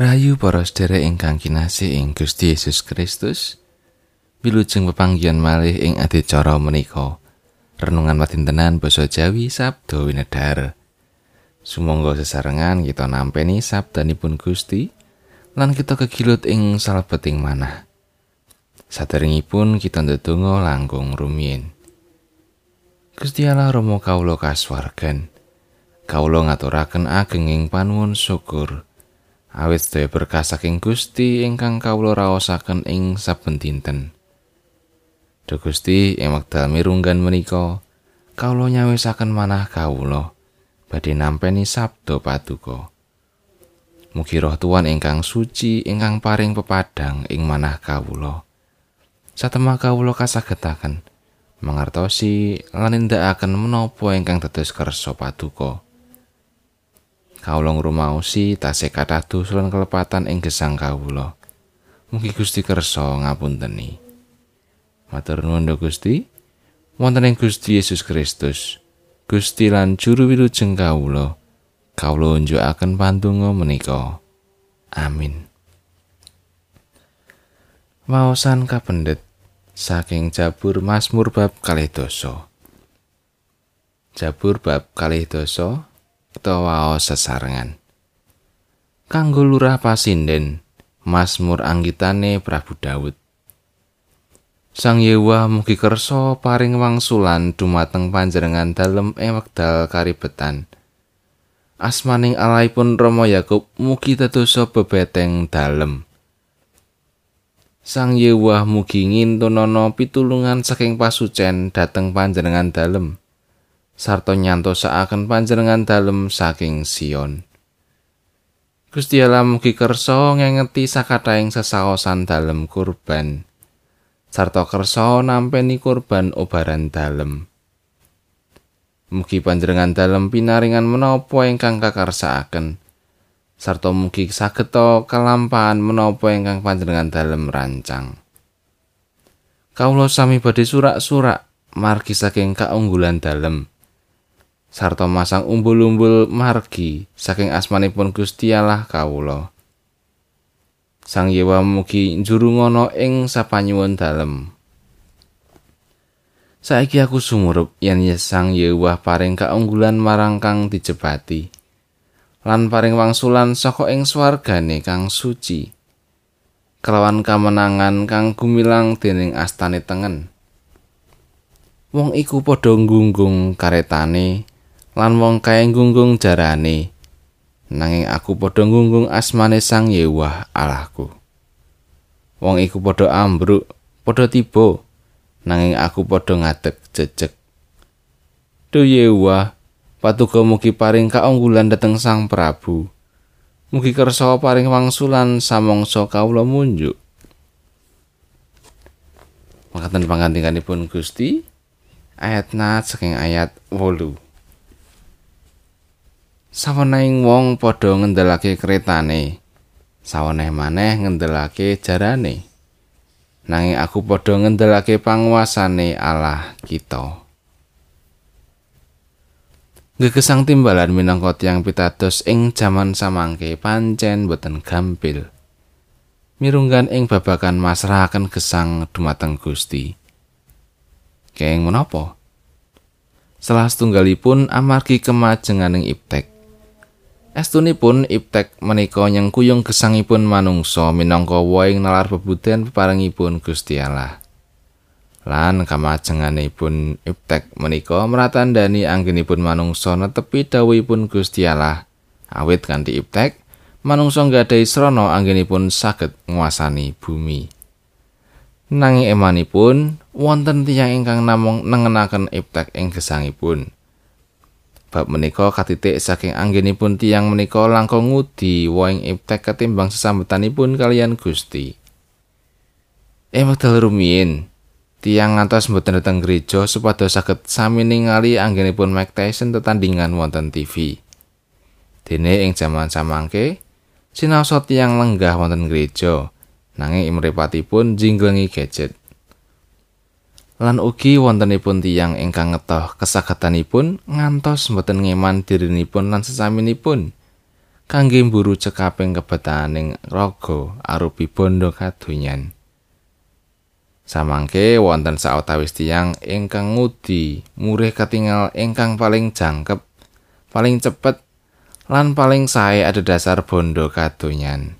Rayu para sedherek ingkang kinasih ing Gusti Yesus Kristus. Wilujeng pepanggihan malih ing adicara menika. Renungan madintenan basa Jawi Sabdo Winedhar. Sumangga sesarengan kita nampeni sabdanipun Gusti lan kita kegilut ing salebeting manah. Saderengipun kita ndedonga langkung rumiyin. Gusti Allah Rama kawula kasuwargan. Kawula ngaturaken ageng ing panuwun syukur. Awit sedaya berkah saking Gusti ingkang kawula raosaken ing saben dinten. Duh Gusti, ing wekdal mirunggan menika, kawula nyawisaken manah kawula badhe nampeni sabda paduka. Mugi roh Tuhan ingkang suci ingkang paring pepadang ing manah kawula. Satemah kawula kasagetaken mangertosi lan nindakaken menapa ingkang dados kersa paduka. Kawula ngrumaosi tasih kathah dosa kelepatan ing gesang kawula. Mugi Gusti kersa ngapunteni. Matur nuwun Gusti. Wonten ing Gusti Yesus Kristus, Gusti lan juru wilujeng kawula, kawula unjukaken pandonga menika. Amin. Waosan kapendet saking Jabur Mazmur bab kalih dosa. Jabur bab kalih dosa utawa sesarengan. Kanggo lurah pasinden, Mazmur anggitane Prabu Daud. Sang Yewa mugi kersa paring wangsulan dumateng panjenengan dalem ing wekdal karibetan. Asmaning alaipun Rama Yakub mugi tetusa bebeteng dalem. Sang Yewa mugi ngintunana pitulungan saking pasucen dhateng panjenengan dalem. Sarta nyantosakaken panjenengan dalem saking Sion. Gusti Allah mugi kersa ngengeti sakathahing sesaosan dalem kurban. Sarta kersa nampeni kurban obaran dalem. Mugi panjenengan dalem pinaringan menapa ingkang kakarsakaken. Sarta mugi sageta kalampahan menapa ingkang panjenengan dalem rancang. Kawula sami badhe surak-surak margi saking kaunggulan dalem. Sarta masang umbul-umbul margi saking asmanipun Gusti Allah kawula. Sang Yewa mugi njuru ngono ing sapanyuwun dalem. Saiki aku sumurup yen Sang Yewa paring kaunggulan marang kang dijebati. Lan paring wangsulan saka ing swargane kang suci. Kelawan kamenangan kang gumilang dening astane tengen. Wong iku padha nggunggung karetane lan wong kae gunggung jarane. Nanging aku padha gunggung asmane Sang Yewah Allahku. Wong iku padha ambruk padha tiba. Nanging aku padha ngadeg jejeg. Duh Yewah patuko mugi paring kaunggulan dhateng Sang Prabu. Mugi kersa paring wangsulan samangsa kawula munjuk. Makaten pangandikanipun Gusti ayat nat saking ayat 8 sawening wong padha ngendelake kretane saweneh maneh ngendelake jarane nanging aku padha ngendelake panguasane Allah kita Gegesang timbalan minangka tiang pitados ing jaman samangke pancen boten gampil. Mirunggan ing babakan masrahaken gesang dumateng Gusti. Keng menapa? Salah setunggalipun amargi kemajenganing iptek. Estunipun iptek menika nyengkuyung gesangipun manungsa minangka woing nalar bebuden peparengipun Gusti Allah. Lan kamajenganipun iptek menika mratandani anggenipun manungsa netepi dawuhipun Gusti Allah. Awit kanthi iptek, manungsa nggadahi srana anggenipun saged nguasani bumi. Nanging emanipun wonten tiyang ingkang namung nengenaken iptek ing gesangipun. Bab menika katitik saking anggenipun tiang menika langkung ngudi woing iptek ketimbang sesambetanipun kalian Gusti. Ing wekdal rumiyin, tiang ngantos mboten dateng gereja supados saged sami ningali anggenipun Mike Tyson tetandingan wonten TV. Dene ing jaman samangke, sinaosa tiang lenggah wonten gereja, nanging imripatipun jinglengi gadget. Lan ugi wontenipun tiyang ingkang ngetoh kesagetanipun ngantos mboten ngeman dirinipun lan sesaminipun kangge mburu cekaping kebetaning raga arupi bondo kadonyan. Samangke wonten sawetawis tiyang ingkang ngudi murih ketingal ingkang paling jangkep, paling cepet lan paling sae ada bondo kadonyan.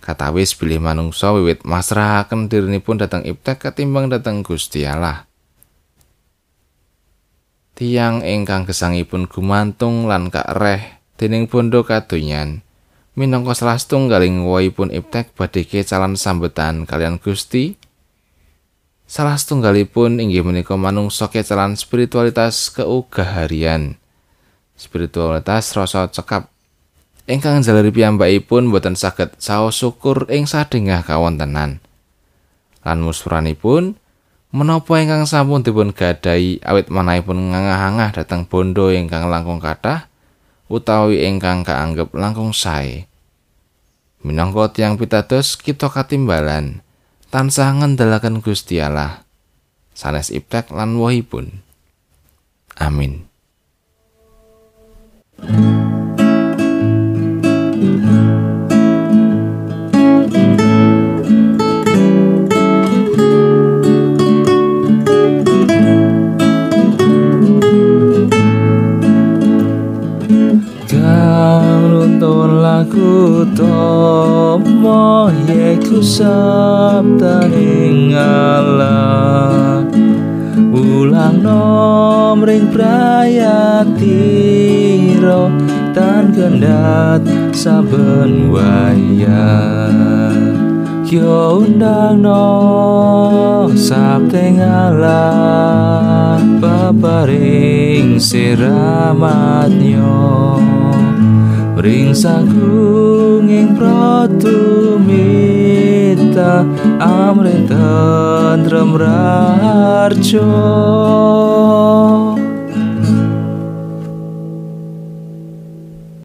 Katawis bilih manungsa wiwit masrahaken dirinipun dhateng iptek ketimbang dhateng Gusti Allah. Tiang ingkang gesangipun gumantung lan kakreh dening bondo kadonyan minangka salah setunggaling wohipun iptek badhe calon sambutan kalian Gusti salah setunggalipun inggih menika manungsa kecalan spiritualitas keugaharian spiritualitas rasa cekap ingkang jalari piyambakipun boten saged saos syukur ing sadengah kawontenan lan musfuranipun menapa ingkang sampun dipun gadai awit manahipun ngangah-angah dhateng bondo ingkang langkung kathah utawi ingkang kaanggep langkung sae. Minangka tiang pitados kita katimbalan tansah ngendalaken Gusti Allah sanes iptek lan wohipun. Amin. aku yeku sabdaning Allah ulang nom ring prayatiro tan gendat saben waya yo undang no sabdeng Allah babaring siramatnyo ring sagung ing pratumita amrita tentrem raharjo